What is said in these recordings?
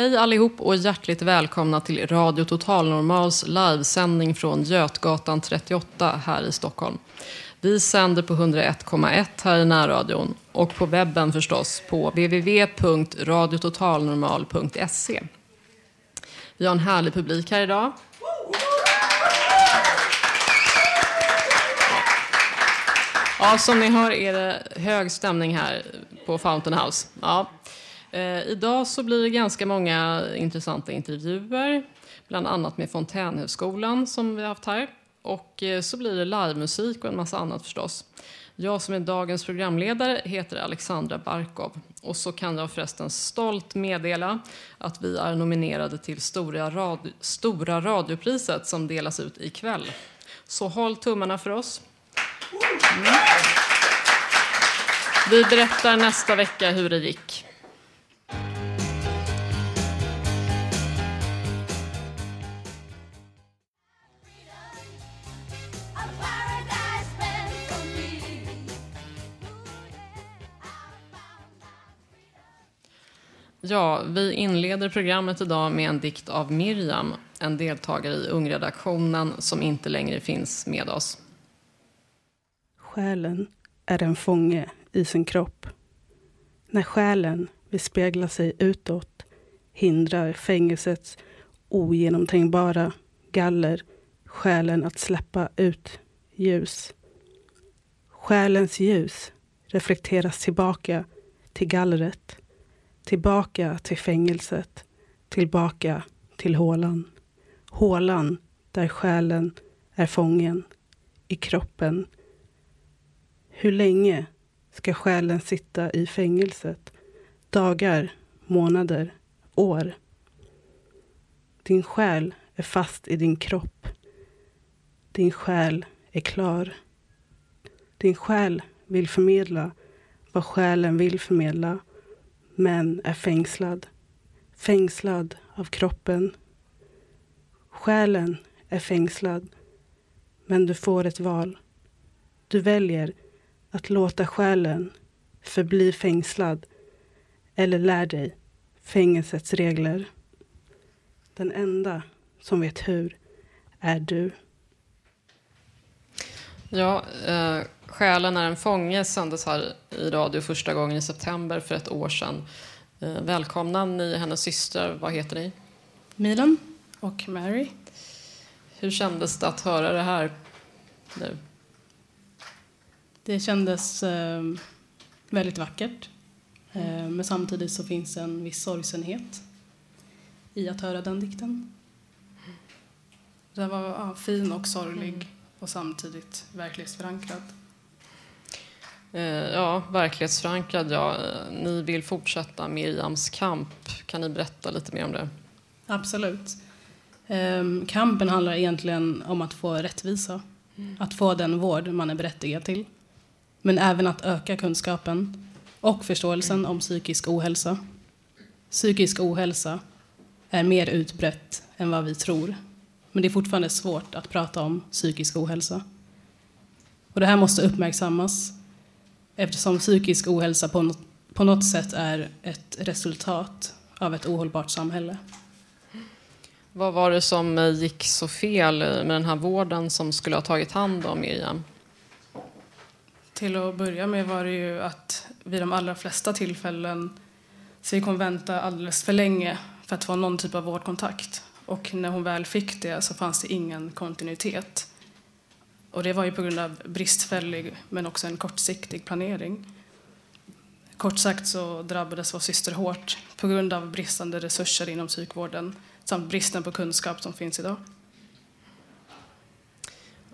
Hej allihop och hjärtligt välkomna till Radio Total Normals livesändning från Götgatan 38 här i Stockholm. Vi sänder på 101,1 här i närradion och på webben förstås på www.radiototalnormal.se. Vi har en härlig publik här idag. Ja, som ni hör är det hög stämning här på Fountain House. Ja. Eh, idag så blir det ganska många intressanta intervjuer, bland annat med Fontänhögskolan som vi har haft här. Och eh, så blir det livemusik och en massa annat förstås. Jag som är dagens programledare heter Alexandra Barkov. Och så kan jag förresten stolt meddela att vi är nominerade till Stora, radio, Stora radiopriset som delas ut ikväll. Så håll tummarna för oss. Mm. Vi berättar nästa vecka hur det gick. Ja, vi inleder programmet idag med en dikt av Miriam, en deltagare i ungredaktionen som inte längre finns med oss. Själen är en fånge i sin kropp. När själen vill spegla sig utåt hindrar fängelsets ogenomträngbara galler själen att släppa ut ljus. Själens ljus reflekteras tillbaka till gallret Tillbaka till fängelset, tillbaka till hålan. Hålan där själen är fången, i kroppen. Hur länge ska själen sitta i fängelset? Dagar, månader, år. Din själ är fast i din kropp. Din själ är klar. Din själ vill förmedla vad själen vill förmedla men är fängslad. Fängslad av kroppen. Själen är fängslad, men du får ett val. Du väljer att låta själen förbli fängslad eller lär dig fängelsets regler. Den enda som vet hur är du. Ja, eh, Själen är en fånge sändes här i radio första gången i september för ett år sedan. Eh, välkomna, ni hennes systrar. Vad heter ni? Milan och Mary. Hur kändes det att höra det här nu? Det kändes eh, väldigt vackert. Eh, men samtidigt så finns en viss sorgsenhet i att höra den dikten. Den var ja, fin och sorglig mm. och samtidigt verklighetsförankrad. Eh, ja, verklighetsförankrad, ja. Ni vill fortsätta Miriams kamp. Kan ni berätta lite mer om det? Absolut. Ehm, kampen handlar egentligen om att få rättvisa. Mm. Att få den vård man är berättigad till. Men även att öka kunskapen och förståelsen mm. om psykisk ohälsa. Psykisk ohälsa är mer utbrett än vad vi tror. Men det är fortfarande svårt att prata om psykisk ohälsa. Och det här måste uppmärksammas eftersom psykisk ohälsa på något, på något sätt är ett resultat av ett ohållbart samhälle. Vad var det som gick så fel med den här vården som skulle ha tagit hand om Miriam? Till att börja med var det ju att vid de allra flesta tillfällen Så vi kom vänta alldeles för länge för att få någon typ av vårdkontakt. Och när hon väl fick det så fanns det ingen kontinuitet. Och det var ju på grund av bristfällig men också en kortsiktig planering. Kort sagt så drabbades vår syster hårt på grund av bristande resurser inom psykvården samt bristen på kunskap som finns idag.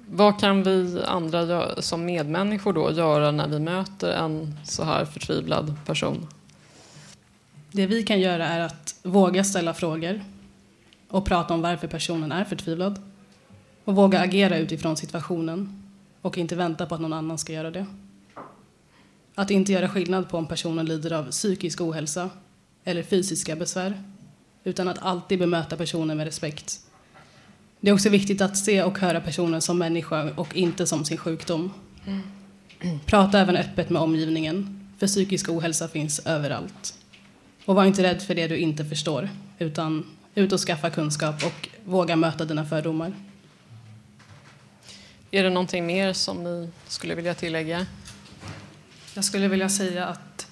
Vad kan vi andra som medmänniskor då göra när vi möter en så här förtvivlad person? Det vi kan göra är att våga ställa frågor och prata om varför personen är förtvivlad. Och våga agera utifrån situationen och inte vänta på att någon annan ska göra det. Att inte göra skillnad på om personen lider av psykisk ohälsa eller fysiska besvär utan att alltid bemöta personen med respekt. Det är också viktigt att se och höra personen som människa och inte som sin sjukdom. Prata även öppet med omgivningen, för psykisk ohälsa finns överallt. Och var inte rädd för det du inte förstår, utan ut och skaffa kunskap och våga möta dina fördomar. Är det någonting mer som ni skulle vilja tillägga? Jag skulle vilja säga att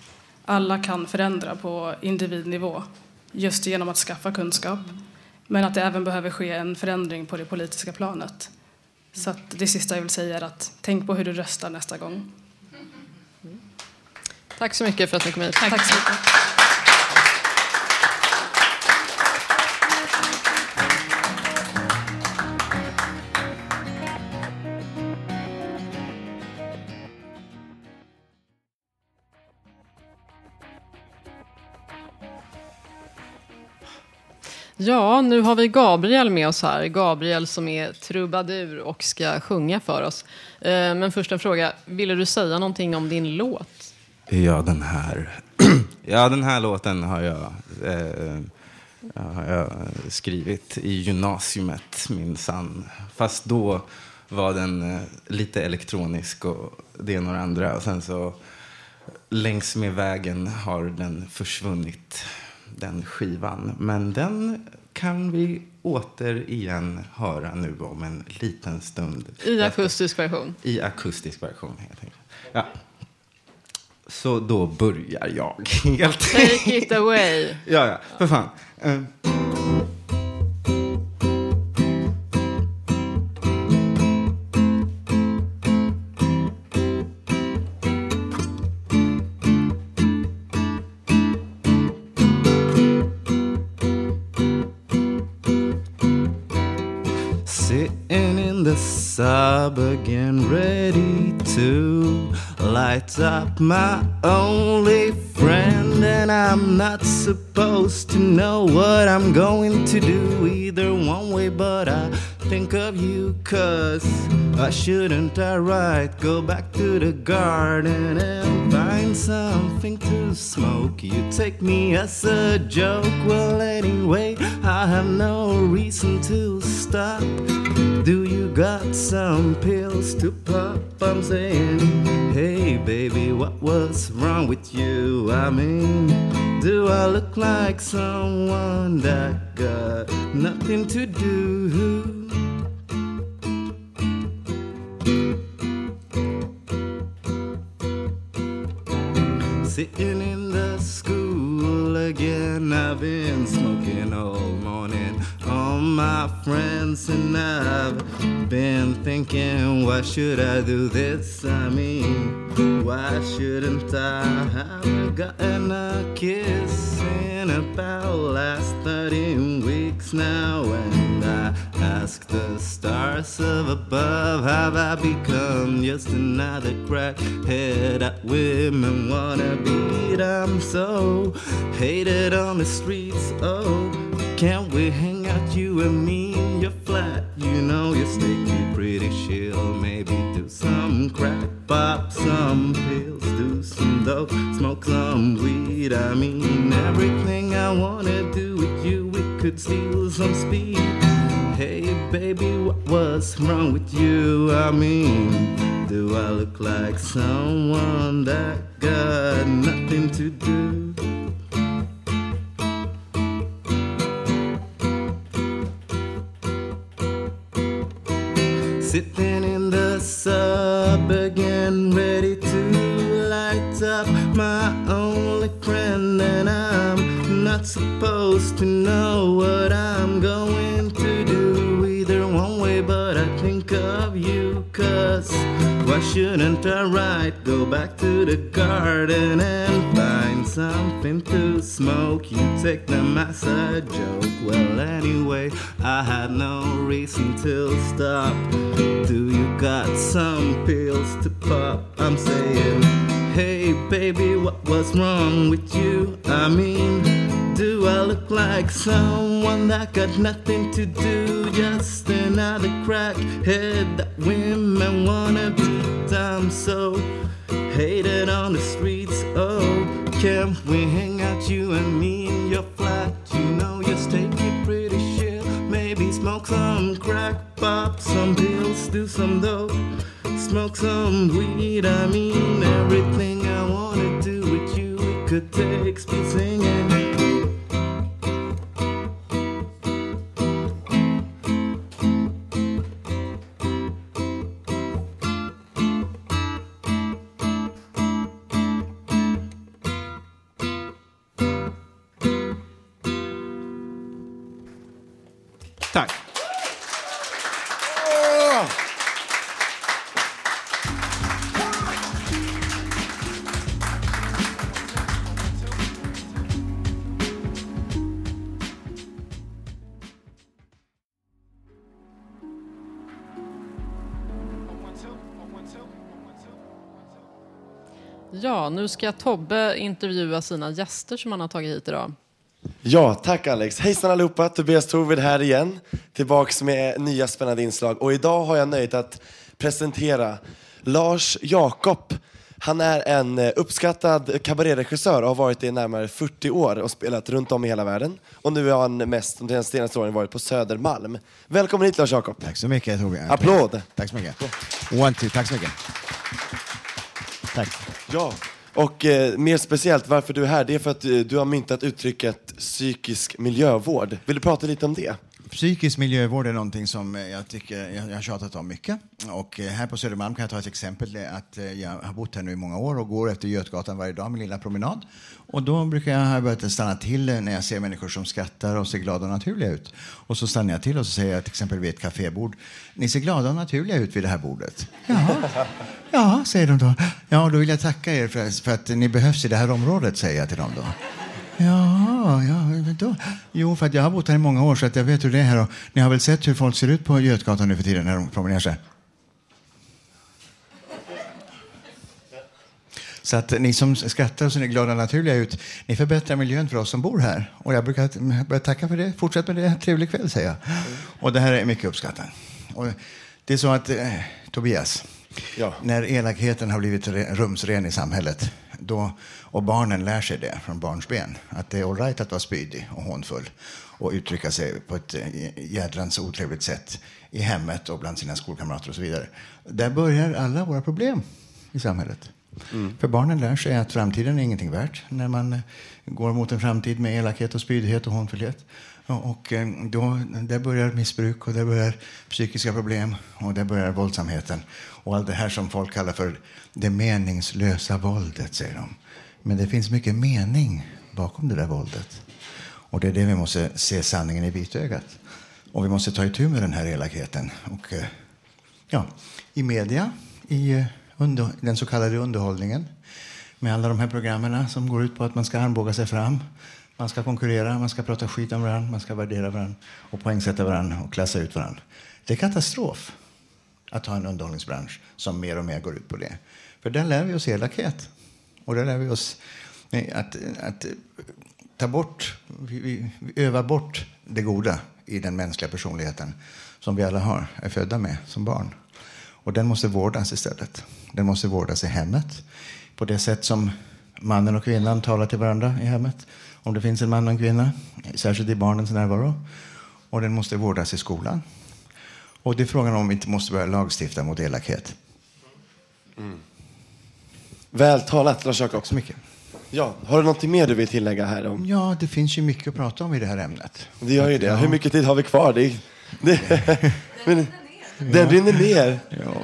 alla kan förändra på individnivå just genom att skaffa kunskap. Men att det även behöver ske en förändring på det politiska planet. Så att det sista jag vill säga är att tänk på hur du röstar nästa gång. Tack så mycket för att ni kom hit. Tack, Tack så mycket. Ja, nu har vi Gabriel med oss här. Gabriel som är trubadur och ska sjunga för oss. Eh, men först en fråga. Ville du säga någonting om din låt? Ja, den här, ja, den här låten har jag, eh, eh har jag skrivit i gymnasiet, minsann. Fast då var den eh, lite elektronisk och det är några andra. Och sen så längs med vägen har den försvunnit den skivan. Men den kan vi återigen höra nu om en liten stund. I akustisk version? I akustisk version, helt enkelt. Ja. Så då börjar jag, helt Take it away. ja, ja, för fan. Again, ready to light up my only friend. And I'm not supposed to know what I'm going to do either one way, but I think of you, cause I shouldn't I right go back to the garden and find something to smoke. You take me as a joke, well, anyway, I have no reason to stop. Do you got some pills to pop? I'm saying, hey baby, what was wrong with you? I mean, do I look like someone that got nothing to do? Sitting in the school again, I've been friends and I've been thinking, why should I do this? I mean, why shouldn't I have gotten a kiss in about last 13 weeks now? And I ask the stars of above, have I become just another crackhead that women wanna beat? I'm so hated on the streets, oh, can't we hang out you and me in your flat. You know you're sticky, pretty chill. Maybe do some crack, pop some pills, do some dope, smoke some weed. I mean, everything I wanna do with you, we could steal some speed. Hey, baby, what was wrong with you? I mean, do I look like someone that got nothing to do? Sitting in the sub again, ready to light up my only friend, and I'm not supposed to know what I'm going to do either one way, but I think of you, cause why shouldn't I right go back to the garden and something to smoke? You take them as a joke. Well, anyway, I had no reason to stop. Do you got some pills to pop? I'm saying, hey baby, what was wrong with you? I mean, do I look like someone that got nothing to do? Just another crackhead that women wanna be. I'm so hated on the streets. Oh, can we hang out, you and me in your flat? You know, take it pretty shit. Maybe smoke some crack, pop some pills, do some dope, smoke some weed. I mean, everything I wanna do with you, we could take speed singing. Nu ska Tobbe intervjua sina gäster som han har tagit hit idag. Ja, tack Alex. Hejsan allihopa, Tobias Torvid här igen. Tillbaks med nya spännande inslag. Och idag har jag nöjet att presentera Lars Jakob. Han är en eh, uppskattad kabaréregissör och har varit det i närmare 40 år och spelat runt om i hela världen. Och nu har han mest de senaste åren varit på Södermalm. Välkommen hit Lars Jakob. Tack så mycket Torbjörn. Applåd. Tack så mycket. One, two. Tack så mycket. Tack. Ja, och eh, mer speciellt varför du är här, det är för att eh, du har myntat uttrycket psykisk miljövård. Vill du prata lite om det? Psykisk miljövård är någonting som eh, jag tycker jag, jag har tjatat om mycket. Och eh, här på Södermalm kan jag ta ett exempel. Att eh, jag har bott här nu i många år och går efter Götgatan varje dag med lilla promenad. Och då brukar jag ha börjat stanna till när jag ser människor som skrattar och ser glada och naturliga ut. Och så stannar jag till och så säger jag till exempel vid ett kafébord. Ni ser glada och naturliga ut vid det här bordet. Jaha, ja, säger de då. Ja, då vill jag tacka er för, för att ni behövs i det här området, säger jag till dem då. Ja, ja, då. Jo, för jag har bott här i många år så att jag vet hur det är här. Och ni har väl sett hur folk ser ut på Götgatan nu för tiden när de promenerar så här? Så att ni som skrattar och ser glada och naturliga ut, ni förbättrar miljön för oss som bor här. Och jag brukar börja tacka för det. Fortsätt med det. Trevlig kväll, säger jag. Och det här är mycket uppskattat. Och det är så att, eh, Tobias, Ja. när elakheten har blivit re- rumsren i samhället då, och barnen lär sig det från barnsben, att det är all right att vara spydig och hånfull och uttrycka sig på ett eh, jädrans otrevligt sätt i hemmet och bland sina skolkamrater och så vidare. Där börjar alla våra problem i samhället. För barnen lär sig att framtiden är ingenting värt när man eh, går mot en framtid med elakhet och spydighet och hånfullhet. Och och, eh, då, där börjar missbruk och där börjar psykiska problem och där börjar våldsamheten. Och allt det här som folk kallar för det meningslösa våldet, säger de. Men det finns mycket mening bakom det där våldet. Och det är det vi måste se sanningen i vitögat. Och vi måste ta itu med den här elakheten. Och, eh, ja, I media, i eh, under, den så kallade underhållningen med alla de här programmen som går ut på att man ska armbåga sig fram. Man ska konkurrera, man ska prata skit om varandra, man ska värdera varandra och poängsätta varandra och klassa ut varandra. Det är katastrof att ha en underhållningsbransch som mer och mer går ut på det. För där lär vi oss elakhet. Och där lär vi oss att, att ta bort, vi, vi, vi övar bort det goda i den mänskliga personligheten som vi alla har, är födda med som barn. Och den måste vårdas istället. Den måste vårdas i hemmet på det sätt som mannen och kvinnan talar till varandra i hemmet. Om det finns en man och en kvinna, särskilt i barnens närvaro. Och den måste vårdas i skolan. Och det är frågan om vi inte måste börja lagstifta mot elakhet. Mm talat Lars Jakob. Tack så mycket. Ja, har du något mer du vill tillägga här? Om? Ja, det finns ju mycket att prata om i det här ämnet. Det gör ju det. Ja. Hur mycket tid har vi kvar? Det, det, men, Den rinner ner.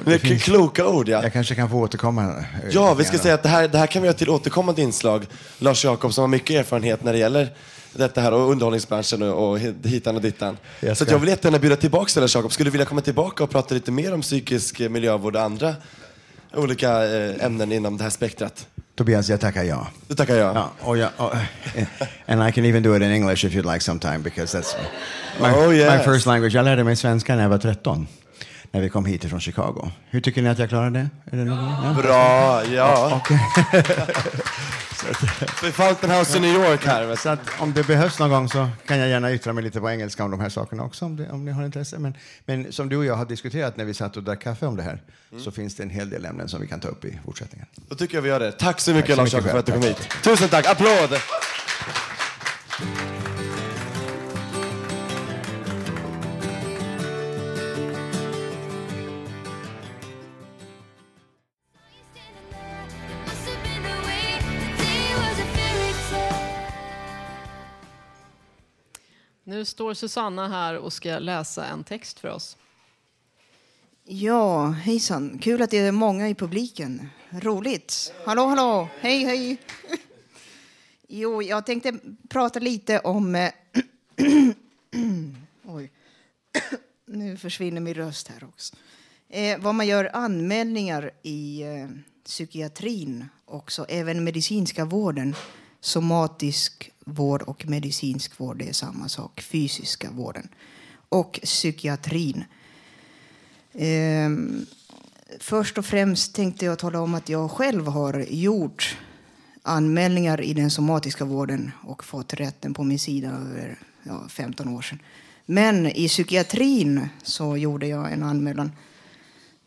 det Med finns- kloka ord, ja. Jag kanske kan få återkomma. eh, Ja, vi ska säga att det här, det här kan vi göra till återkommande inslag. Lars Jakob som har mycket erfarenhet när det gäller detta här och underhållningsbranschen och, och hitan och dittan. Jag Så ska- jag vill jättegärna bjuda tillbaka Lars Jakob. Skulle du vilja komma tillbaka och prata lite mer om psykisk miljövård och andra olika eh, ämnen inom det här spektrat? Tobias, jag tackar ja. Det tackar jag. Ja, och jag och, and I can even do it in English if you'd like sometime because that's my, Oh, yes. my first language. Jag lärde mig svenska när jag var 13. När vi kom hit från Chicago. Hur tycker ni att jag klarade det? Är det? Ja. Bra, ja. Fountain House i New York här. Så om det behövs någon gång så kan jag gärna yttra mig lite på engelska om de här sakerna också om, det, om ni har intresse. Men, men som du och jag har diskuterat när vi satt och drack kaffe om det här Mm. så finns det en hel del ämnen som vi kan ta upp i fortsättningen. Då tycker jag vi gör det. Tack så mycket Tack så Lars mycket Jakob för att du kom hit. Tusen tack. Applåd! Nu står Susanna här och ska läsa en text för oss. Ja, hejsan. Kul att det är många i publiken. Roligt. Hallå, hallå. Hej, hej. Jo, jag tänkte prata lite om... Eh, oj. Nu försvinner min röst här också. Eh, vad man gör anmälningar i eh, psykiatrin också, även medicinska vården. Somatisk vård och medicinsk vård, det är samma sak. Fysiska vården. Och psykiatrin. Ehm, först och främst tänkte jag tala om att jag själv har gjort anmälningar i den somatiska vården och fått rätten på min sida över ja, 15 år sedan. Men i psykiatrin så gjorde jag en anmälan.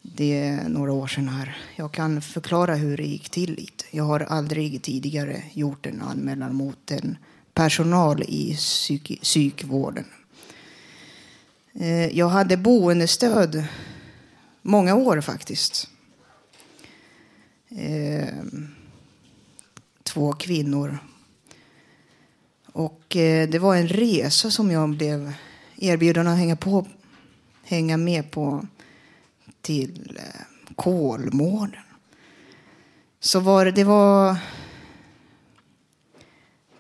Det är några år sedan här. Jag kan förklara hur det gick till lite. Jag har aldrig tidigare gjort en anmälan mot en personal i psyk- psykvården. Eh, jag hade boendestöd många år faktiskt. Eh, två kvinnor. Och eh, det var en resa som jag blev erbjuden att hänga, på, hänga med på till eh, Kolmården. Så var det, det var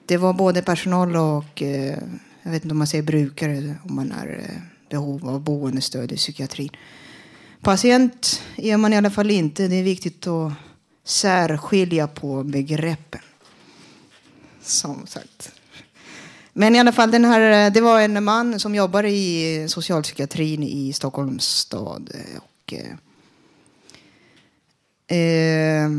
det var både personal och eh, jag vet inte om man säger brukare om man är eh, behov av boendestöd i psykiatrin. Patient är man i alla fall inte. Det är viktigt att särskilja på begreppen. Som sagt. Men i alla fall, den här, det var en man som jobbade i socialpsykiatrin i Stockholms stad. Och, eh,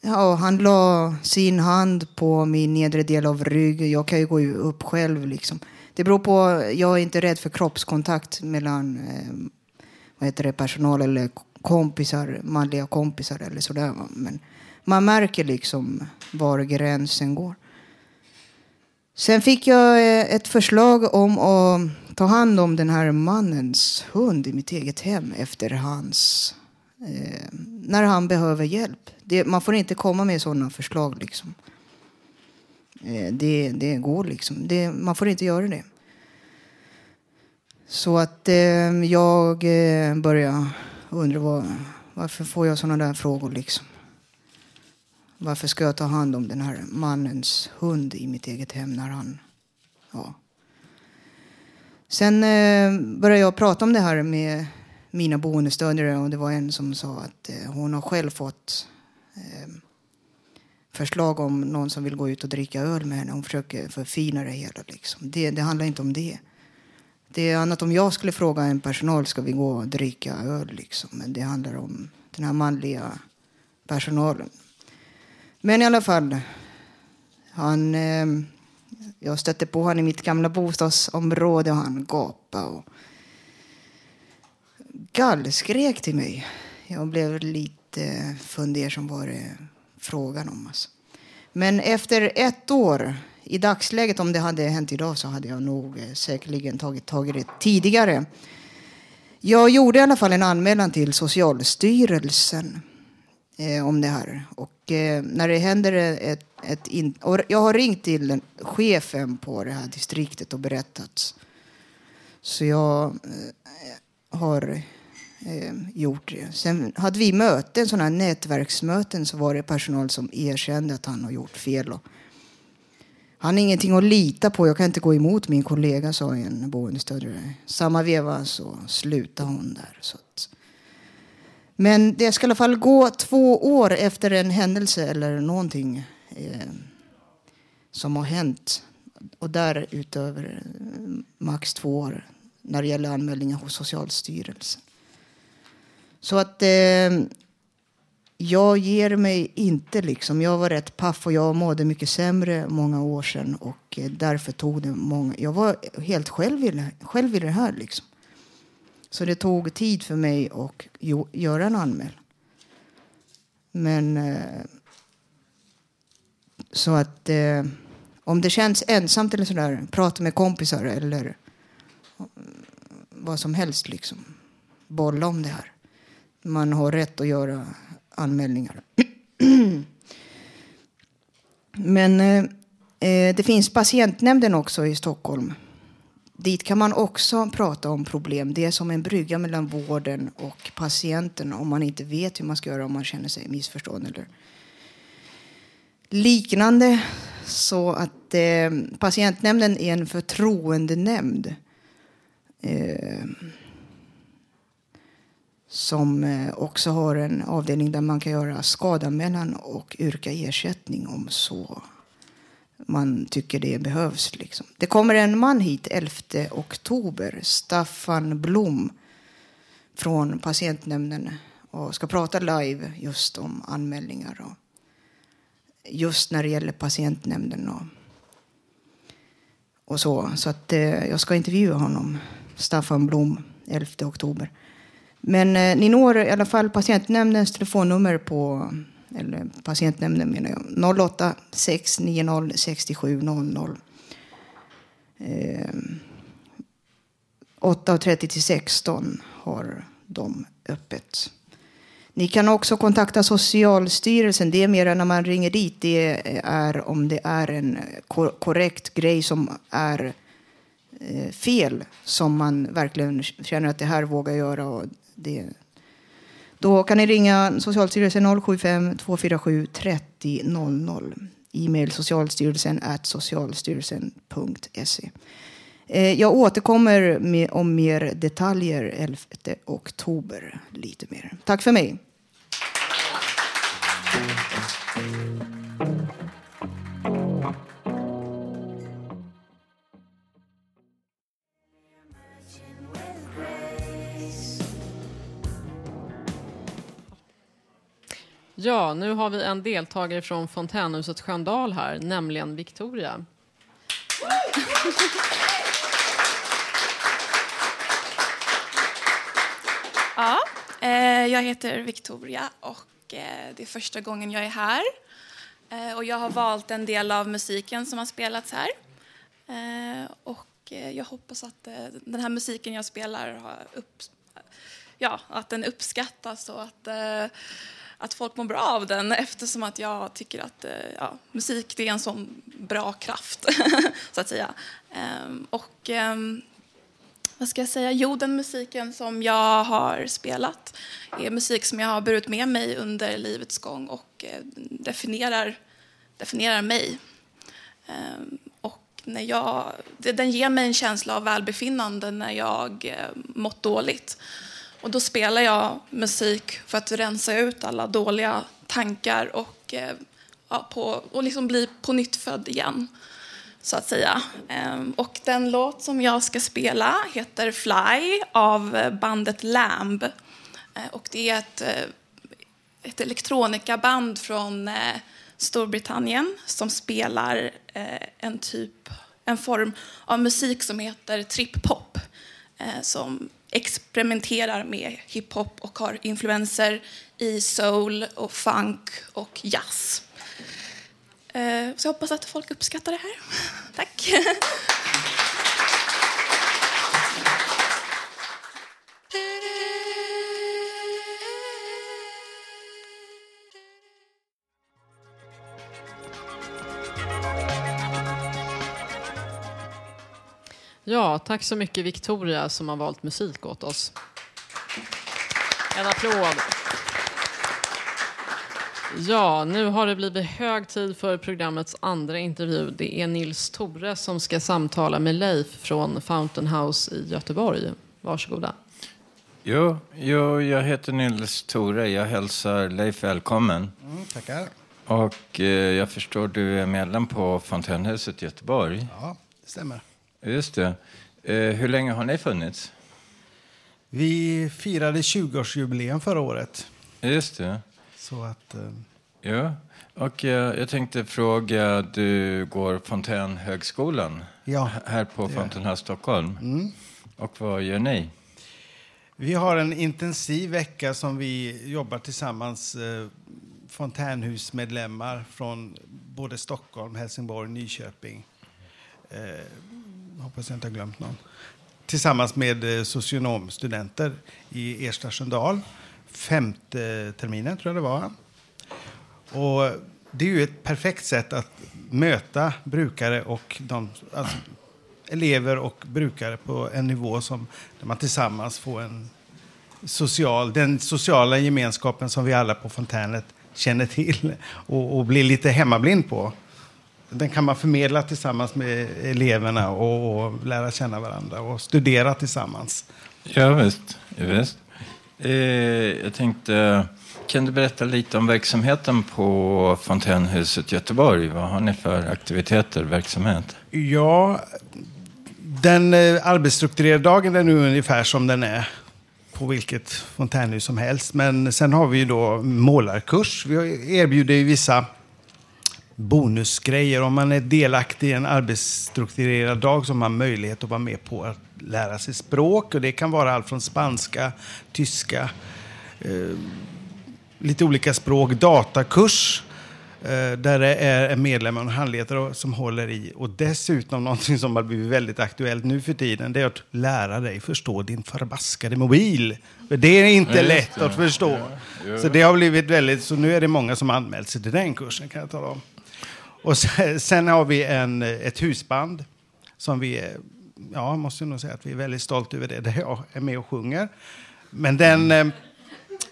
ja, han la sin hand på min nedre del av ryggen. Jag kan ju gå upp själv. Liksom. Det beror på, jag är inte rädd för kroppskontakt mellan eh, vad heter det, personal eller kompisar, manliga kompisar eller sådär. Men man märker liksom var gränsen går. Sen fick jag eh, ett förslag om att ta hand om den här mannens hund i mitt eget hem efter hans... Eh, när han behöver hjälp. Det, man får inte komma med sådana förslag liksom. Eh, det, det går liksom. Det, man får inte göra det. Så att eh, jag eh, börjar undra vad, varför får jag sådana där frågor liksom. Varför ska jag ta hand om den här mannens hund i mitt eget hem när han... Ja. Sen eh, började jag prata om det här med mina boendestödjare och det var en som sa att eh, hon har själv fått eh, förslag om någon som vill gå ut och dricka öl med henne. Hon försöker förfina det hela. Liksom. Det, det handlar inte om det. Det är annat om jag skulle fråga en personal ska vi gå och dricka öl. Liksom. Men det handlar om den här manliga personalen. Men i alla fall. Han, eh, jag stötte på honom i mitt gamla bostadsområde och han gapade och gallskrek till mig. Jag blev lite fundersam vad det frågan om. Alltså. Men efter ett år, i dagsläget om det hade hänt idag så hade jag nog eh, säkerligen tagit tag i det tidigare. Jag gjorde i alla fall en anmälan till Socialstyrelsen eh, om det här. Och eh, när det händer ett, ett in, och jag har ringt till chefen på det här distriktet och berättat. Så jag eh, har eh, gjort det. Sen hade vi möten, sådana här nätverksmöten, så var det personal som erkände att han har gjort fel. Och han har ingenting att lita på. Jag kan inte gå emot min kollega, sa en boendestödjare. Samma veva så slutade hon där. Så att. Men det ska i alla fall gå två år efter en händelse eller någonting eh, som har hänt. Och därutöver eh, max två år när det gäller anmälningar hos Socialstyrelsen. Så att eh, jag ger mig inte liksom. Jag var rätt paff och jag mådde mycket sämre många år sedan och eh, därför tog det många. Jag var helt själv i det, själv i det här liksom. Så det tog tid för mig att jo, göra en anmälan. Men eh, så att eh, om det känns ensamt eller sådär, prata med kompisar eller vad som helst liksom. Bolla om det här. Man har rätt att göra anmälningar. Men eh, eh, det finns patientnämnden också i Stockholm. Dit kan man också prata om problem. Det är som en brygga mellan vården och patienten om man inte vet hur man ska göra om man känner sig missförstådd eller liknande. Så att eh, patientnämnden är en förtroendenämnd. Eh, som eh, också har en avdelning där man kan göra skadanmälan och yrka ersättning om så man tycker det behövs. Liksom. Det kommer en man hit 11 oktober, Staffan Blom från patientnämnden och ska prata live just om anmälningar och just när det gäller patientnämnden och, och så. Så att eh, jag ska intervjua honom, Staffan Blom, 11 oktober. Men eh, ni når i alla fall patientnämndens telefonnummer på, eller patientnämnden menar jag, 08 690 6700. Eh, 8.30 till 16 har de öppet. Ni kan också kontakta Socialstyrelsen. Det är mer när man ringer dit. Det är om det är en kor korrekt grej som är eh, fel som man verkligen känner att det här vågar göra. Och det, då kan ni ringa Socialstyrelsen 075 247 30 00. E-mail socialstyrelsen at socialstyrelsen.se. Eh, jag återkommer med, om mer detaljer 11 oktober. Lite mer. Tack för mig. Ja, nu har vi en deltagare från fontänhuset Sköndal här, nämligen Victoria. Ja, eh, jag heter Victoria och eh, det är första gången jag är här. Eh, och jag har valt en del av musiken som har spelats här. Och jag hoppas att den här musiken jag spelar har upp, ja, att den uppskattas och att, att folk mår bra av den eftersom att jag tycker att eh, ja, musik det är en sån bra kraft, så att säga. Ehm, och ehm, vad ska jag säga? Jo, den musiken som jag har spelat är musik som jag har burit med mig under livets gång och eh, definierar, definierar mig. Ehm, och när jag, den ger mig en känsla av välbefinnande när jag eh, mått dåligt. Och då spelar jag musik för att rensa ut alla dåliga tankar och, eh, ja, på, och liksom bli på nytt född igen så att säga. Eh, och den låt som jag ska spela heter Fly av bandet Lamb. Eh, och det är ett, eh, ett elektronikaband från eh, Storbritannien som spelar eh, en typ, en form av musik som heter trip-pop. Eh, som experimenterar med hiphop och har influenser i soul och funk och jazz. Eh, så jag hoppas att folk uppskattar det här. Tack. Ja, tack så mycket Victoria som har valt musik åt oss. En applåd. Ja, nu har det blivit hög tid för programmets andra intervju. Det är Nils Tore som ska samtala med Leif från Fountain House i Göteborg. Varsågoda. Jo, jo, jag heter Nils Tore. Jag hälsar Leif välkommen. Mm, tackar. Och eh, jag förstår du är medlem på Fontänhuset i Göteborg. Ja, det stämmer. Just det. Eh, hur länge har ni funnits? Vi firade 20-årsjubileum förra året. Just det. Så att... Eh, Ja, och jag, jag tänkte fråga, du går Fontänhögskolan Ja, här på. Fontänhuset Stockholm. Mm. Och vad gör ni? vi har en intensiv vecka som vi jobbar tillsammans, eh, fontänhusmedlemmar från både Stockholm, Helsingborg, Nyköping. Eh, hoppas jag inte har glömt någon. Tillsammans med eh, socionomstudenter i Ersta Sköndal. Femte terminen tror jag det var. Och det är ju ett perfekt sätt att möta brukare och de, alltså, elever och brukare på en nivå som där man tillsammans får en social, den sociala gemenskapen som vi alla på Fontänet känner till och, och blir lite hemmablind på. Den kan man förmedla tillsammans med eleverna och, och lära känna varandra och studera tillsammans. Ja, visst. Ja, visst. Eh, jag tänkte, kan du berätta lite om verksamheten på Fontänhuset Göteborg? Vad har ni för aktiviteter, verksamhet? Ja, den eh, arbetsstrukturerade dagen är nu ungefär som den är på vilket fontänhus som helst. Men sen har vi ju då målarkurs. Vi erbjuder ju vissa bonusgrejer. Om man är delaktig i en arbetsstrukturerad dag så har man möjlighet att vara med på att lära sig språk. Och det kan vara allt från spanska, tyska, eh, lite olika språk, datakurs. eh, Där det är en medlem och en handledare som håller i. Och dessutom någonting som har blivit väldigt aktuellt nu för tiden. Det är att lära dig förstå din förbaskade mobil. För det är inte Ja, lätt det. att förstå. Ja, ja. Så det har blivit väldigt, så nu är det många som anmält sig till den kursen kan jag tala om. Och sen, sen har vi en, ett husband som vi, ja, måste nog säga att vi är väldigt stolta över det, där jag är med och sjunger. Men den eh,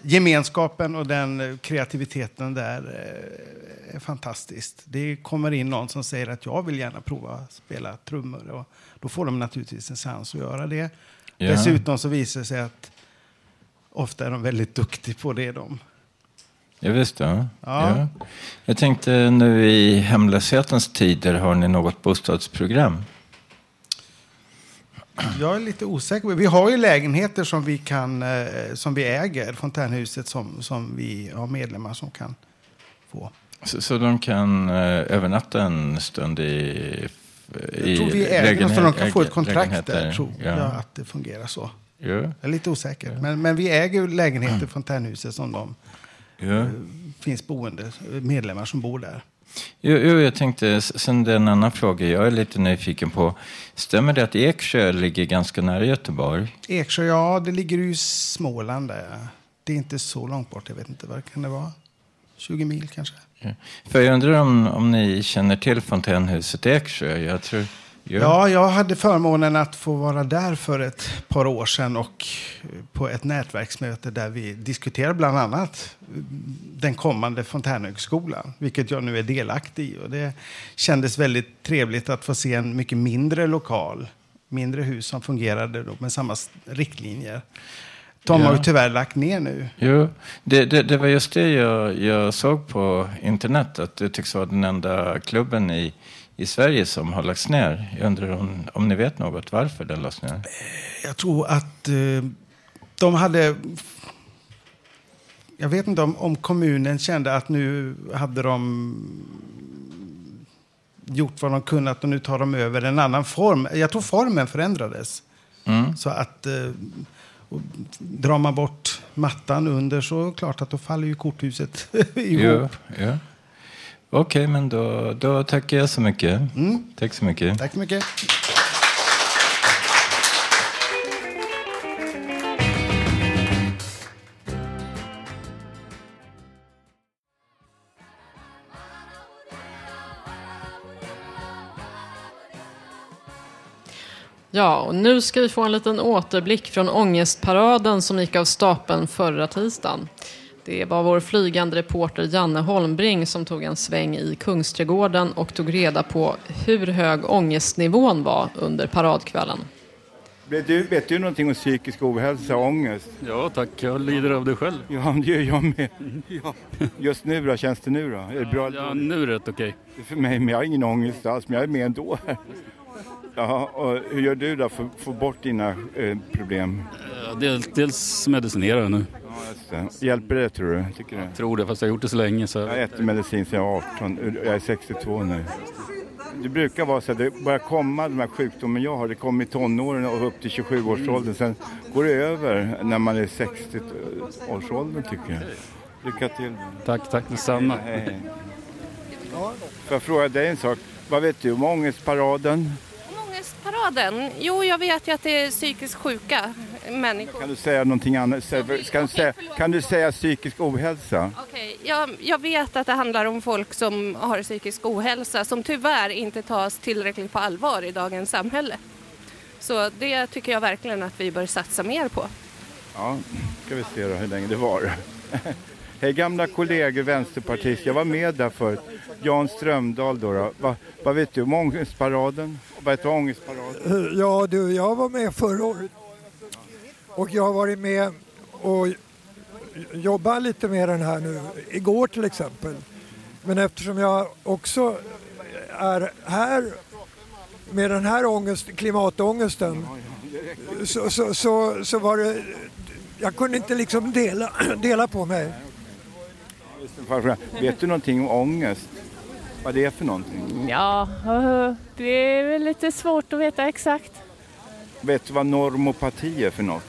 gemenskapen och den kreativiteten där eh, är fantastiskt. Det kommer in någon som säger att jag vill gärna prova att spela trummor. Och då får de naturligtvis en chans att göra det. Ja. Dessutom så visar det sig att ofta är de väldigt duktiga på det de. Ja, visst. Ja. Ja. Jag tänkte nu i hemlöshetens tider, har ni något bostadsprogram? Jag är lite osäker. Vi har ju lägenheter som vi, kan, eh, som vi äger, Fontänhuset, som, som vi har medlemmar som kan få. Så, så de kan eh, övernatta en stund i, Jag tror vi äger för de kan få ett kontrakt där, tror Ja. jag att det fungerar så. Ja. Jag är lite osäker. Men, men vi äger lägenheter, Fontänhuset, som de Ja. eh, finns boende, medlemmar som bor där. Jo, jo, jag tänkte, sen det är en annan fråga jag är lite nyfiken på. Stämmer det att Eksjö ligger ganska nära Göteborg? Eksjö, ja, det ligger ju i Småland där. Det är inte så långt bort, jag vet inte, vad kan det vara? 20 mil kanske? Ja. För jag undrar om, om ni känner till fontänhuset Eksjö? Jag tror... Jo. Ja, jag hade förmånen att få vara där för ett par år sedan och eh, på ett nätverksmöte där vi diskuterade bland annat eh, den kommande Fontänhögskolan, vilket jag nu är delaktig i. Och det kändes väldigt trevligt att få se en mycket mindre lokal, mindre hus som fungerade då med samma riktlinjer. De har ju tyvärr lagt ner nu. Jo, det, det, det var just det jag, jag såg på internet. Att det tycks vara den enda klubben i, i Sverige som har lagts ner. Jag undrar om, om ni vet något varför den lades ner? Jag tror att eh, de hade... Jag vet inte om, om kommunen kände att nu hade de gjort vad de kunnat och nu tar de över en annan form. Jag tror formen förändrades. Mm. Så att eh, drar man bort mattan under så klart att då faller ju korthuset ihop. ja. Okej, men då, då tackar jag så mycket. Tack så mycket. Tack så mycket. Ja, och nu ska vi få en liten återblick från ångestparaden som gick av stapeln förra tisdagen. Det var vår flygande reporter Janne Holmbring som tog en sväng i Kungsträdgården och tog reda på hur hög ångestnivån var under paradkvällen. Vet du, vet du någonting om psykisk ohälsa och ångest? Ja tack, jag lider av det själv. Ja, det gör jag med. Ja. Just nu då, känns det nu då? Är det bra? Ja, nu är det rätt okej. Är För mig, men jag har ingen ångest alls, men jag är med ändå. Ja, och hur gör du då för att få bort dina eh, problem? Ja, dels, dels medicinerar jag nu. Ja. Hjälper det tror du? Tycker du? Tror det, fast jag har gjort det så länge så... Jag äter medicin sedan jag var 18, jag är 62 nu. Det brukar vara så att det börjar komma de här sjukdomen jag har, det kommer i tonåren och upp till 27-årsåldern. Sen går det över när man är 60-årsåldern tycker jag. Lycka till. Tack, tack detsamma. Hej, hej. Får jag fråga dig en sak? Vad vet du om ångestparaden? Ångestparaden? Jo, jag vet ju att det är psykiskt sjuka människor. Kan du säga någonting annat? Kan du säga, kan du säga psykisk ohälsa? Okej, jag, jag vet att det handlar om folk som har psykisk ohälsa som tyvärr inte tas tillräckligt på allvar i dagens samhälle. Så det tycker jag verkligen att vi bör satsa mer på. Ja, ska vi se då hur länge det var. Hej gamla kollegor vänsterpartister, jag var med där förut. Jan Strömdahl då. då. Va, vad vet du om ångestparaden? Vad heter ångestparaden? Eh, ja du, jag var med förra året. Och jag har varit med och jobbat lite med den här nu, igår till exempel. Men eftersom jag också är här med den här ångest, klimatångesten så, så, så, så var det, jag kunde inte liksom dela, dela på mig. Vet du någonting om ångest? Vad det är för någonting? Ja, det är väl lite svårt att veta exakt. Vet du vad normopati är för något?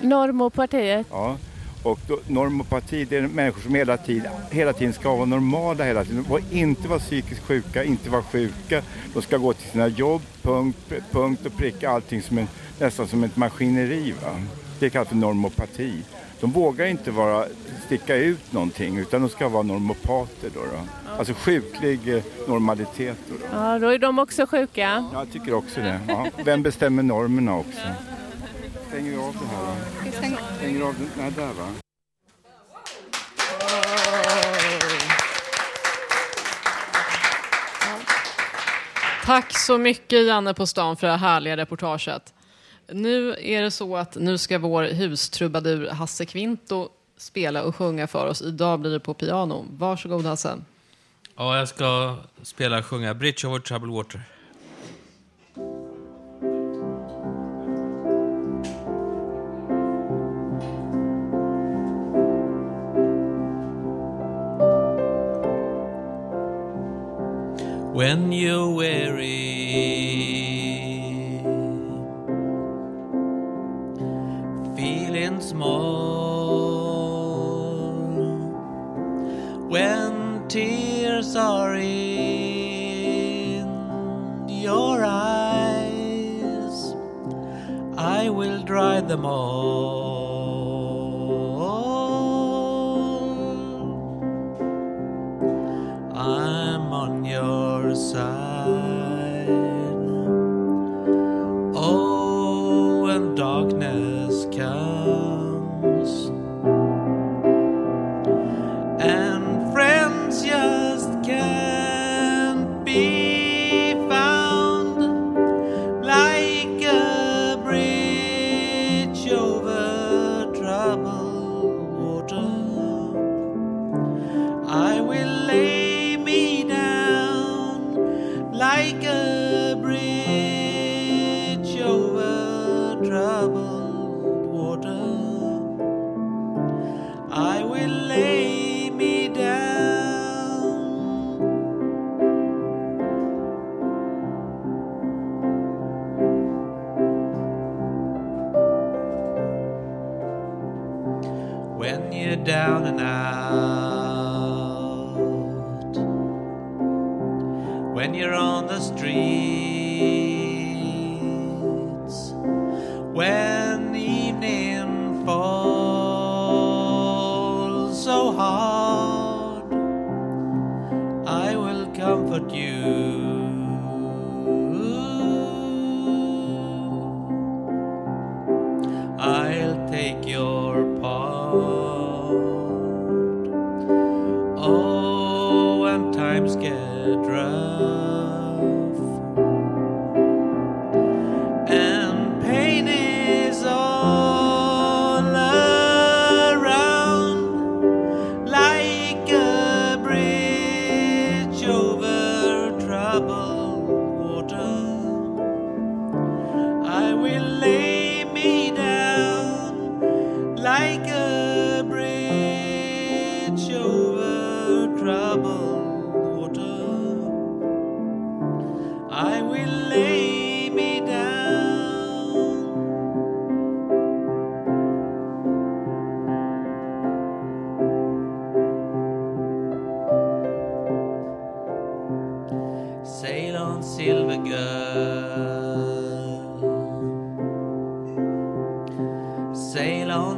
Normopartiet. Ja. Och då, normopati det är människor som hela tiden, hela tiden ska vara normala hela tiden. Och inte vara psykiskt sjuka, inte vara sjuka. De ska gå till sina jobb, punkt, punkt och pricka allting som en, nästan som ett maskineri. Va? Det kallas för normopati. De vågar inte vara, sticka ut någonting utan de ska vara normopater. Då, då. Alltså sjuklig eh, normalitet. Då, då. Ja, då är de också sjuka. Ja, jag tycker också det. Ja. Vem bestämmer normerna också? Stänger vi av det här då? Stänger av den? Nej, där va? Tack så mycket Janne på stan för det här härliga reportaget. Nu är det så att nu ska vår hustrubadur Hasse Kvinto spela och sjunga för oss. Idag blir det på piano. Varsågod Hasse. Ja, jag ska spela och sjunga Bridge over troubled water. When you're weary, small, when tears are in your eyes, I will dry them all. Lay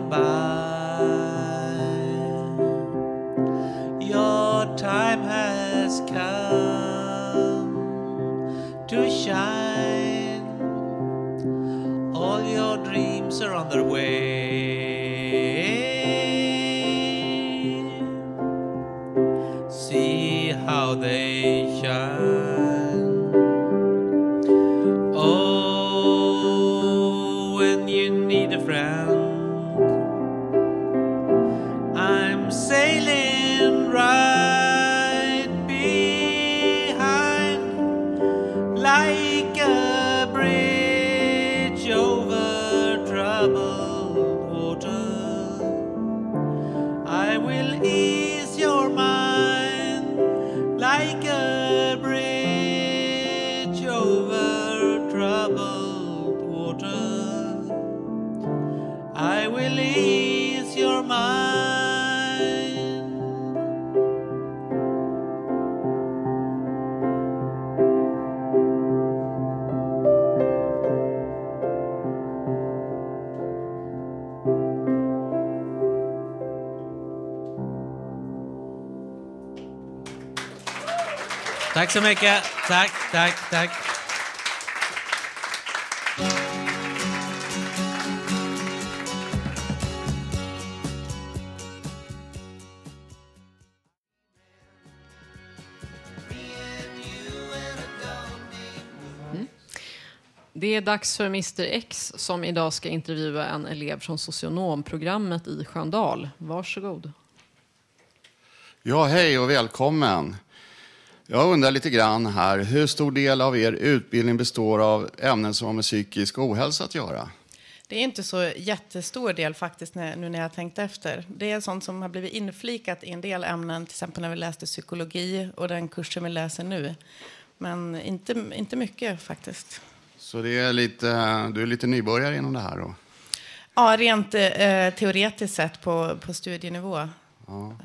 by. Your time has come to shine. All your dreams are on their way. Så mycket. Tack, tack, tack. Det är dags för Mr X som idag ska intervjua en elev från socionomprogrammet i Sköndal. Varsågod. Ja, hej och välkommen. Jag undrar lite grann här, hur stor del av er utbildning består av ämnen som har med psykisk ohälsa att göra? Det är inte så jättestor del faktiskt när, nu när jag tänkt efter. Det är sånt som har blivit inflikat i en del ämnen, till exempel när vi läste psykologi och den kursen vi läser nu. Men inte, inte mycket faktiskt. Så det är lite, du är lite nybörjare inom det här då? Ja, rent eh, teoretiskt sett på, på studienivå. Ja.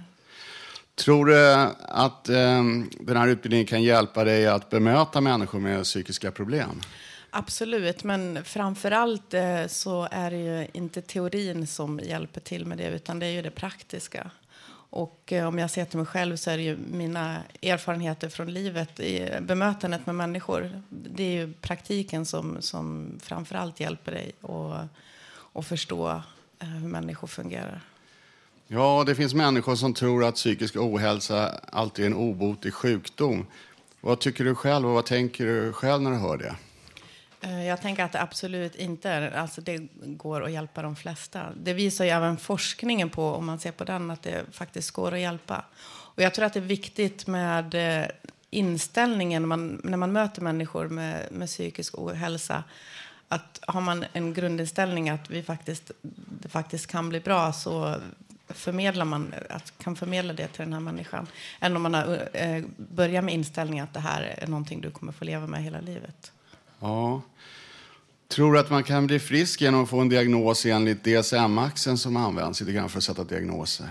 Tror du att eh, den här utbildningen kan hjälpa dig att bemöta människor med psykiska problem? Absolut, men framför allt eh, så är det ju inte teorin som hjälper till med det, utan det är ju det praktiska. Och eh, om jag ser till mig själv så är det ju mina erfarenheter från livet i bemötandet med människor. Det är ju praktiken som, som framför allt hjälper dig att, att förstå eh, hur människor fungerar. Ja, det finns människor som tror att psykisk ohälsa alltid är en obotlig sjukdom. Vad tycker du själv och vad tänker du själv när du hör det? Eh, jag tänker att det absolut inte är, alltså det går att hjälpa de flesta. Det visar ju även forskningen på, om man ser på den, att det faktiskt går att hjälpa. Och jag tror att det är viktigt med eh, inställningen när man, när man möter människor med, med psykisk ohälsa. Att har man en grundinställning att vi faktiskt, det faktiskt kan bli bra så förmedlar man, att, kan förmedla det till den här människan. Än om man har, eh, börjar med inställningen att det här är någonting du kommer få leva med hela livet. Ja. Tror att man kan bli frisk genom att få en diagnos enligt DSM-axeln som används lite grann för att sätta diagnoser?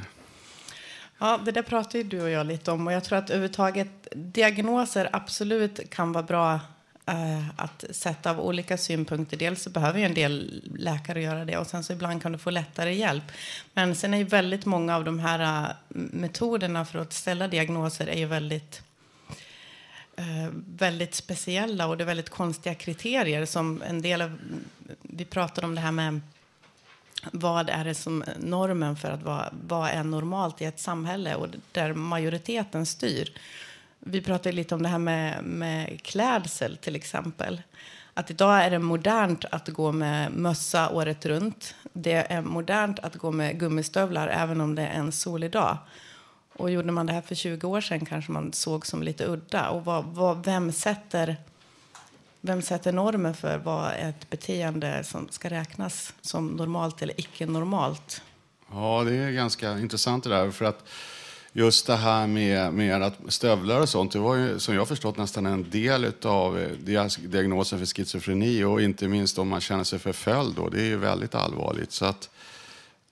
Ja, det där pratar ju du och jag lite om. Och jag tror att överhuvudtaget diagnoser absolut kan vara bra Eh, att sätta av olika synpunkter. Dels så behöver ju en del läkare göra det och sen så ibland kan du få lättare hjälp. Men sen är ju väldigt många av de här eh, metoderna för att ställa diagnoser är ju väldigt eh, väldigt speciella och det är väldigt konstiga kriterier som en del av, vi pratade om det här med vad är det som normen för att vara, vad är normalt i ett samhälle och där majoriteten styr. Vi pratade lite om det här med, med klädsel till exempel. Att idag är det modernt att gå med mössa året runt. Det är modernt att gå med gummistövlar även om det är en solig dag. Och gjorde man det här för 20 år sedan kanske man såg som lite udda. Och vad, vad, vem, sätter, vem sätter normer för vad ett beteende som ska räknas som normalt eller icke-normalt? Ja, det är ganska intressant det där. För att just det här med, med att stövlar och sånt, det var ju som jag förstått nästan en del av diagnosen för schizofreni och inte minst om man känner sig förföljd då. Det är ju väldigt allvarligt. Så att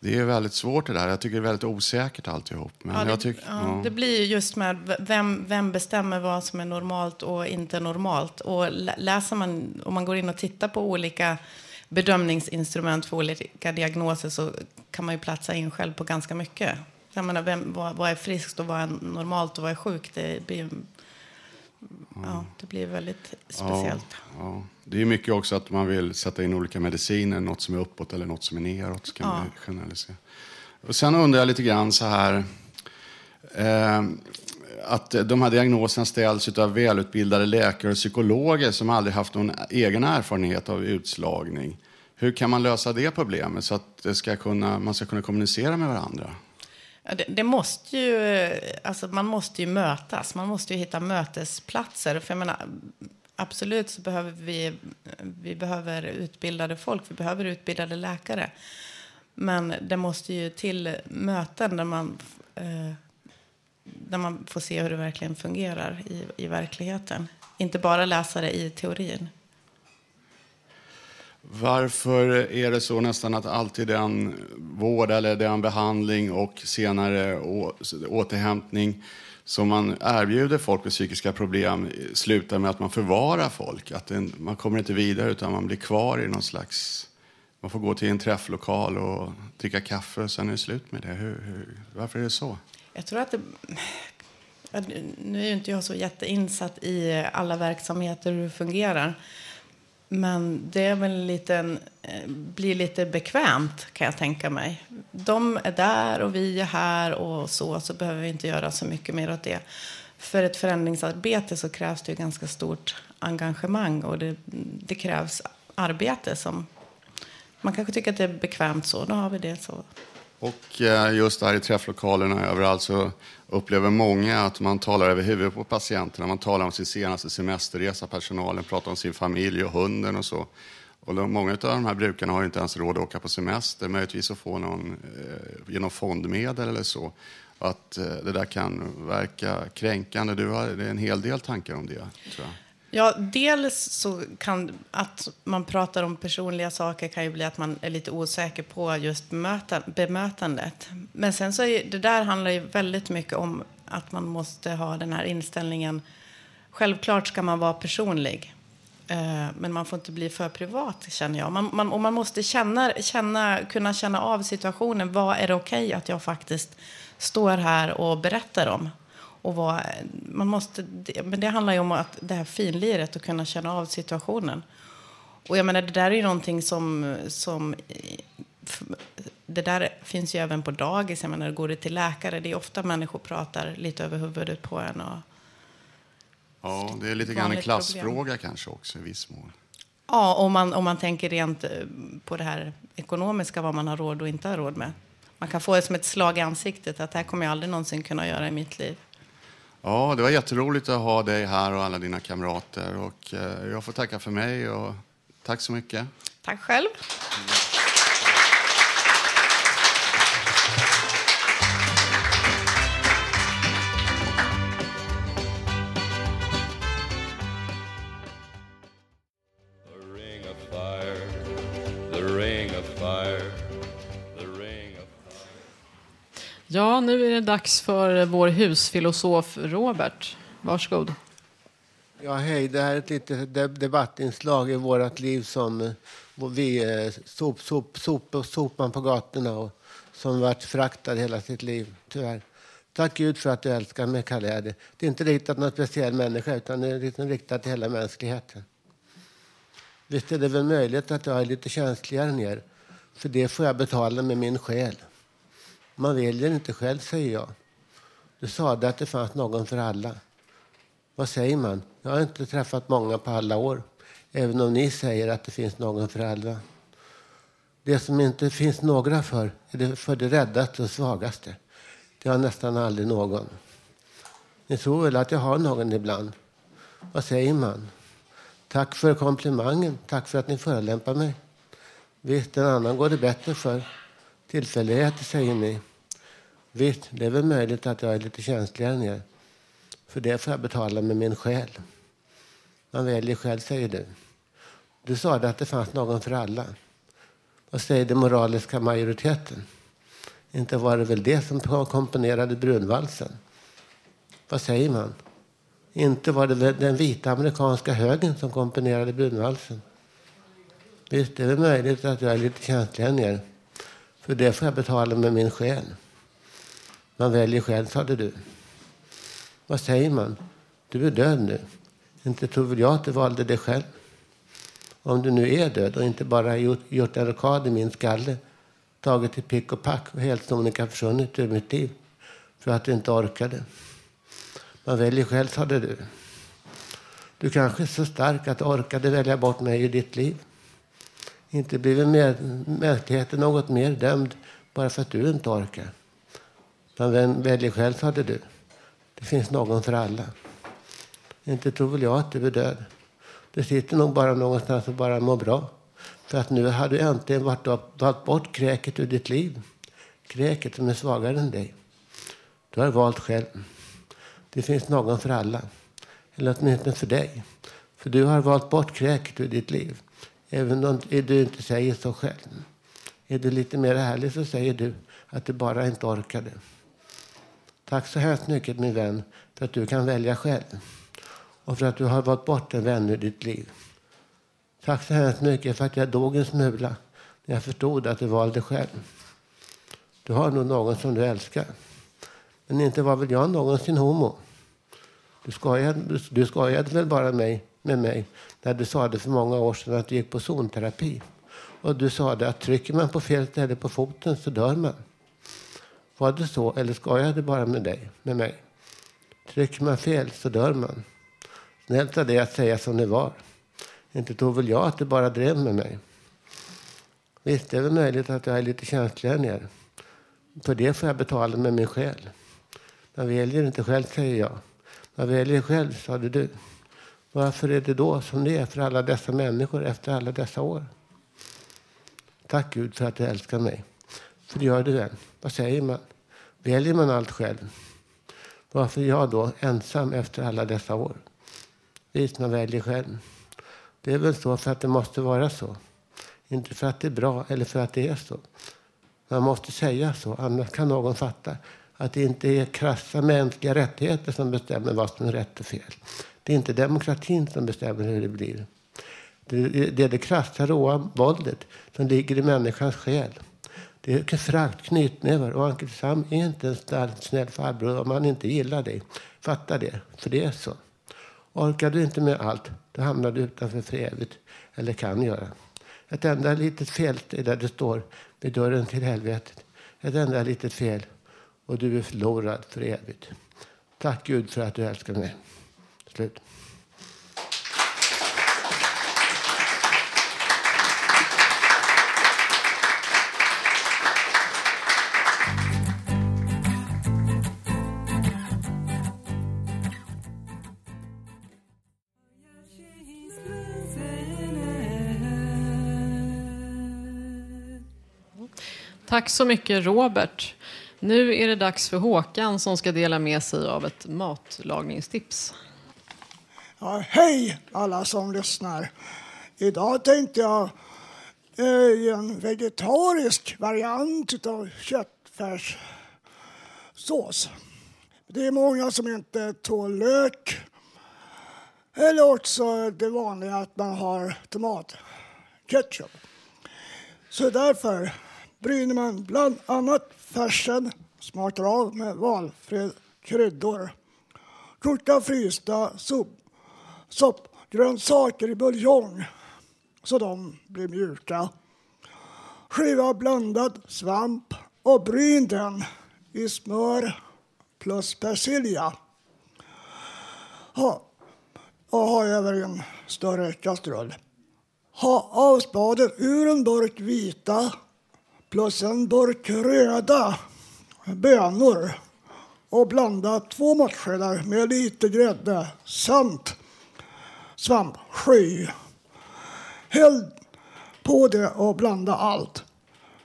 Det är väldigt svårt det där. Jag tycker det är väldigt osäkert alltihop. Men Ja, det, jag tycker, ja, ja. det blir ju just med vem, vem bestämmer vad som är normalt och inte normalt. Och lä- läser man, om man går in och tittar på olika bedömningsinstrument för olika diagnoser så kan man ju platsa in själv på ganska mycket. Jag menar, vem, vad, vad är friskt och vad är normalt och vad är sjukt? Det blir, ja, det blir väldigt speciellt. Ja, ja. Det är mycket också att man vill sätta in olika mediciner, något som är uppåt eller något som är neråt. Så kan Ja. man generalisera. Och sen undrar jag lite grann så här. Eh, att de här diagnoserna ställs av välutbildade läkare och psykologer som aldrig haft någon egen erfarenhet av utslagning. Hur kan man lösa det problemet så att det ska kunna, man ska kunna kommunicera med varandra? Det, det måste ju, eh, alltså man måste ju mötas, man måste ju hitta mötesplatser. För jag menar, absolut så behöver vi, vi behöver utbildade folk, vi behöver utbildade läkare. Men det måste ju till möten där man, eh, där man får se hur det verkligen fungerar i, i verkligheten. Inte bara läsa det i teorin. Varför är det så nästan att alltid den vård eller den behandling och senare återhämtning som man erbjuder folk med psykiska problem slutar med att man förvarar folk? Att man kommer inte vidare utan man blir kvar i någon slags... Man får gå till en träfflokal och dricka kaffe och sen är det slut med det. Hur, hur, varför är det så? Jag tror att det... Nu är ju inte jag så jätteinsatt i alla verksamheter och hur det fungerar. Men det är väl lite en, eh, blir lite bekvämt kan jag tänka mig. De är där och vi är här och så, så behöver vi inte göra så mycket mer åt det. För ett förändringsarbete så krävs det ju ganska stort engagemang och det, det krävs arbete som man kanske tycker att det är bekvämt så, då har vi det så. Och eh, just där i träfflokalerna överallt så upplever många att man talar över huvudet på patienterna. Man talar om sin senaste semesterresa, personalen pratar om sin familj och hunden och så. Och många av de här brukarna har inte ens råd att åka på semester, möjligtvis att få någon eh, genom fondmedel eller så. Att eh, det där kan verka kränkande. Du har det är en hel del tankar om det, tror jag. Ja, dels så kan att man pratar om personliga saker kan ju bli att man är lite osäker på just bemöta, bemötandet. Men sen så är det där handlar ju väldigt mycket om att man måste ha den här inställningen. Självklart ska man vara personlig. eh, Men man får inte bli för privat, känner jag. Man, man, och man måste känna, känna, kunna känna av situationen. Vad är det okej att jag faktiskt står här och berättar om? Och vad, man måste, det- men det handlar ju om att det här finliret och kunna känna av situationen. Och jag menar, det där är ju någonting som, som det där finns ju även på dagis. Jag menar, går du till läkare, det är ofta människor pratar lite över huvudet på en. Och, Ja, det är lite grann en klassfråga problem. kanske också i viss mån. ja, om man, om man tänker rent eh, på det här ekonomiska, vad man har råd och inte har råd med. Man kan få det som ett slag i ansiktet, att det här kommer jag aldrig någonsin kunna göra i mitt liv. Ja, det var jätteroligt att ha dig här och alla dina kamrater. Och eh, jag får tacka för mig och tack så mycket. Tack själv. Ja, nu är det dags för vår husfilosof Robert. Varsågod. Ja, hej. Det här är ett litet debattinslag i vårt liv som eh, vi eh, sop, sop, sop, sopan på gatorna och som varit fraktad hela sitt liv, tyvärr. Tack Gud för att du älskar mig, kallar jag det. Det är inte riktat någon speciell människa, utan det är liksom riktat till hela mänskligheten. Visst är det väl möjligt att jag är lite känsligare än er, för det får jag betala med min själ. Man väljer inte själv, säger jag. Du sade att det fanns någon för alla. Vad säger man? Jag har inte träffat många på alla år. Även om ni säger att det finns någon för alla. Det som inte finns några för är det för det räddaste och svagaste. Det har nästan aldrig någon. Ni tror väl att jag har någon ibland? Vad säger man? Tack för komplimangen. Tack för att ni förolämpar mig. Visst, en annan går det bättre för. Tillfälligheter, säger ni. Visst, det är väl möjligt att jag är lite känsligare än er. För det får jag betala med min själ. Man väljer själv, säger du. Du sa att det fanns någon för alla. Vad säger den moraliska majoriteten? Inte var det väl det som komponerade brunvalsen? Vad säger man? Inte var det väl den vita amerikanska högen som komponerade brunvalsen? Visst, det är väl möjligt att jag är lite känsligare än er. För det får jag betala med min själ. Man väljer själv, sade du. Vad säger man? Du är död nu. Inte tror väl jag att du valde det själv. Om du nu är död och inte bara gjort, gjort en rockad i min skalle, tagit i pick och pack och helt sonika försvunnit ur mitt liv för att du inte orkade. Man väljer själv, sade du. Du kanske är så stark att du orkade välja bort mig i ditt liv. Inte blir mänskligheten något mer dömd bara för att du inte orkar. Man väljer själv, sade du. Det finns någon för alla. Inte tror väl jag att du är död. Du sitter nog bara någonstans och bara mår bra. För att nu har du äntligen varit upp, tagit bort kräket ur ditt liv. Kräket som är svagare än dig. Du har valt själv. Det finns någon för alla. Eller åtminstone för dig. För du har valt bort kräket ur ditt liv. Även om du inte säger så själv. Är du lite mer ärlig så säger du att du bara inte orkade. Tack så hemskt mycket min vän för att du kan välja själv. Och för att du har valt bort en vän ur ditt liv. Tack så hemskt mycket för att jag dog en smula när jag förstod att du valde själv. Du har nog någon som du älskar. Men inte var väl jag någonsin homo? Du skojade, du skojade väl bara mig, med mig när du sa det för många år sedan att du gick på zonterapi. Och du sa det att trycker man på fel ställe på foten så dör man. Var det så eller skojade du bara med dig, med mig? Trycker man fel så dör man. Snällt av dig att säga som det var. Inte tror väl jag att du bara drev med mig. Visst, det är väl möjligt att jag är lite känsligare än er. För det får jag betala med min själ. Man väljer inte själv, säger jag. Man väljer själv, sade du. Varför är det då som det är för alla dessa människor efter alla dessa år? Tack Gud för att du älskar mig. För det gör du väl. Vad säger man? Väljer man allt själv? Varför är jag då ensam efter alla dessa år? Visst, man väljer själv. Det är väl så för att det måste vara så. Inte för att det är bra eller för att det är så. Man måste säga så, annars kan någon fatta att det inte är krassa mänskliga rättigheter som bestämmer vad som är rätt och fel. Det är inte demokratin som bestämmer hur det blir. Det är det krassa, råa våldet som ligger i människans själ. Det frakt, knytnävar och Uncle Sam är inte en stark, snäll farbror om han inte gillar dig. Fatta det, för det är så. Orkar du inte med allt, då hamnar du utanför för evigt. Eller kan göra. Ett enda litet fel är där du står vid dörren till helvetet. Ett enda litet fel och du är förlorad för evigt. Tack Gud för att du älskar mig. Slut. Tack så mycket Robert. Nu är det dags för Håkan som ska dela med sig av ett matlagningstips. Ja, hej alla som lyssnar. Idag tänkte jag eh, en vegetarisk variant av köttfärssås. Det är många som inte tål lök. Eller också det vanliga att man har tomatketchup. Så därför bryner man bland annat färsen, smakar av med valfri kryddor. Kokar frysta soppgrönsaker i buljong så de blir mjuka. Skiva blandad svamp och bryn den i smör plus persilja. Ha, och ha över en större kastrull. Ha av spaden ur en burk vita plus en burk röda bönor och blanda två matskedar med lite grädde samt svampsky. Häll på det och blanda allt.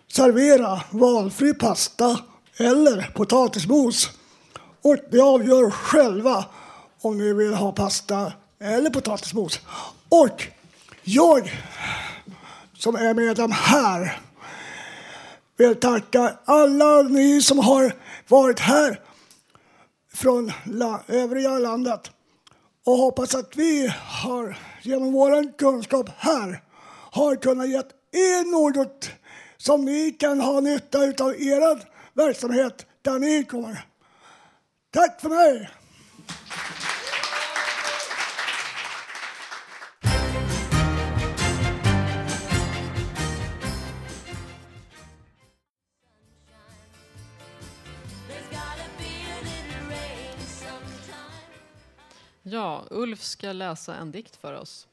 Servera valfri pasta eller potatismos. Och ni avgör själva om ni vill ha pasta eller potatismos. Och jag som är medlem här vill tacka alla ni som har varit här från la- övriga landet och hoppas att vi har genom vår kunskap här har kunnat ge er något som ni kan ha nytta av i er verksamhet där ni kommer. Tack för mig! Ja, Ulf ska läsa en dikt för oss.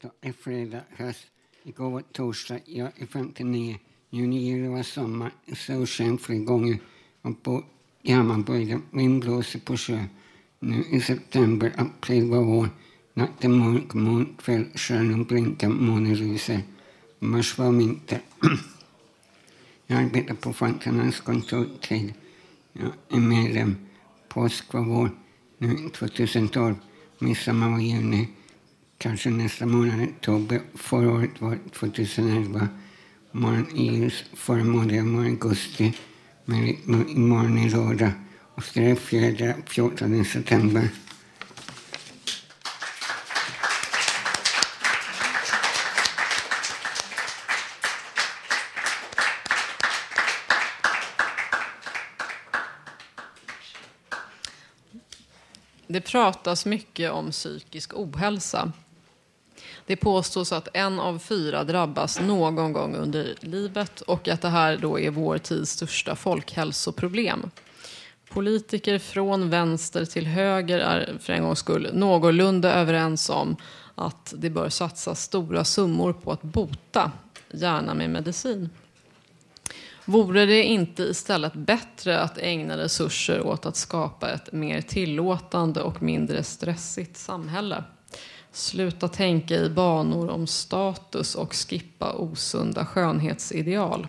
Det är fredag, höst. Igår var torsdag. Jag är 59. Juni, juli var sommar. Solsken flera gånger. Och på Hammarbygden. Vind blåser på sjö. Nu i september, april var vår. Natten mörk, moln, kväll, stjärnor blinkar, månen lyser. Mars var vinter. Jag arbetar på Fontanans kontor till Jag är medlem. Påsk var vår. Nu 2012. Midsommar var juni. Kanske nästa månad oktober. Förra året var 2011. Morgon i ljus. Förra månaden var augusti. Men imorgon är lördag. Och så är det fredag 14 september. Pratas mycket om psykisk ohälsa. Det påstås att en av fyra drabbas någon gång under livet och att det här då är vår tids största folkhälsoproblem. Politiker från vänster till höger är för en gångs skull någorlunda överens om att det bör satsas stora summor på att bota, gärna med medicin. Vore det inte istället bättre att ägna resurser åt att skapa ett mer tillåtande och mindre stressigt samhälle? Sluta tänka i banor om status och skippa osunda skönhetsideal.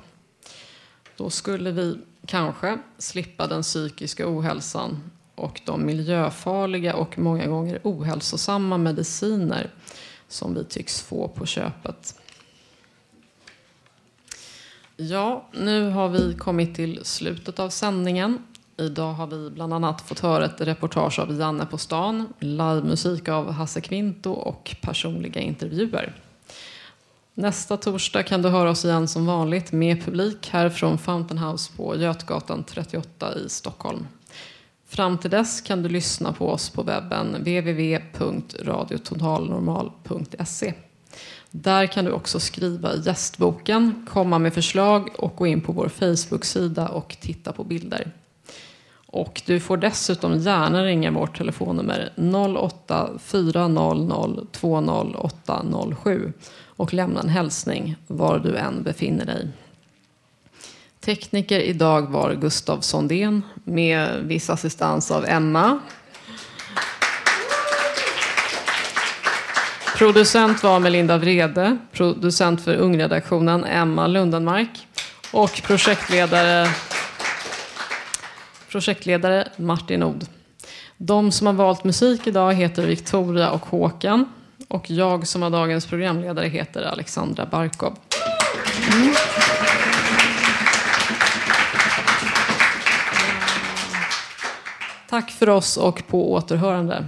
Då skulle vi kanske slippa den psykiska ohälsan och de miljöfarliga och många gånger ohälsosamma mediciner som vi tycks få på köpet. Ja, nu har vi kommit till slutet av sändningen. Idag har vi bland annat fått höra ett reportage av Janne på stan, livemusik av Hasse Kvinto och personliga intervjuer. Nästa torsdag kan du höra oss igen som vanligt med publik här från Fountain House på Götgatan 38 i Stockholm. Fram till dess kan du lyssna på oss på webben www.radiototalnormal.se. Där kan du också skriva i gästboken, komma med förslag och gå in på vår Facebook-sida och titta på bilder. Och du får dessutom gärna ringa vårt telefonnummer 08 400 20807 och lämna en hälsning var du än befinner dig. Tekniker idag var Gustav Sondén med viss assistans av Emma. Producent var Melinda Vrede, producent för Ungredaktionen Emma Lundenmark och projektledare, projektledare Martin Od. De som har valt musik idag heter Victoria och Håkan och jag som var dagens programledare heter Alexandra Barkov. Mm. Tack för oss och på återhörande.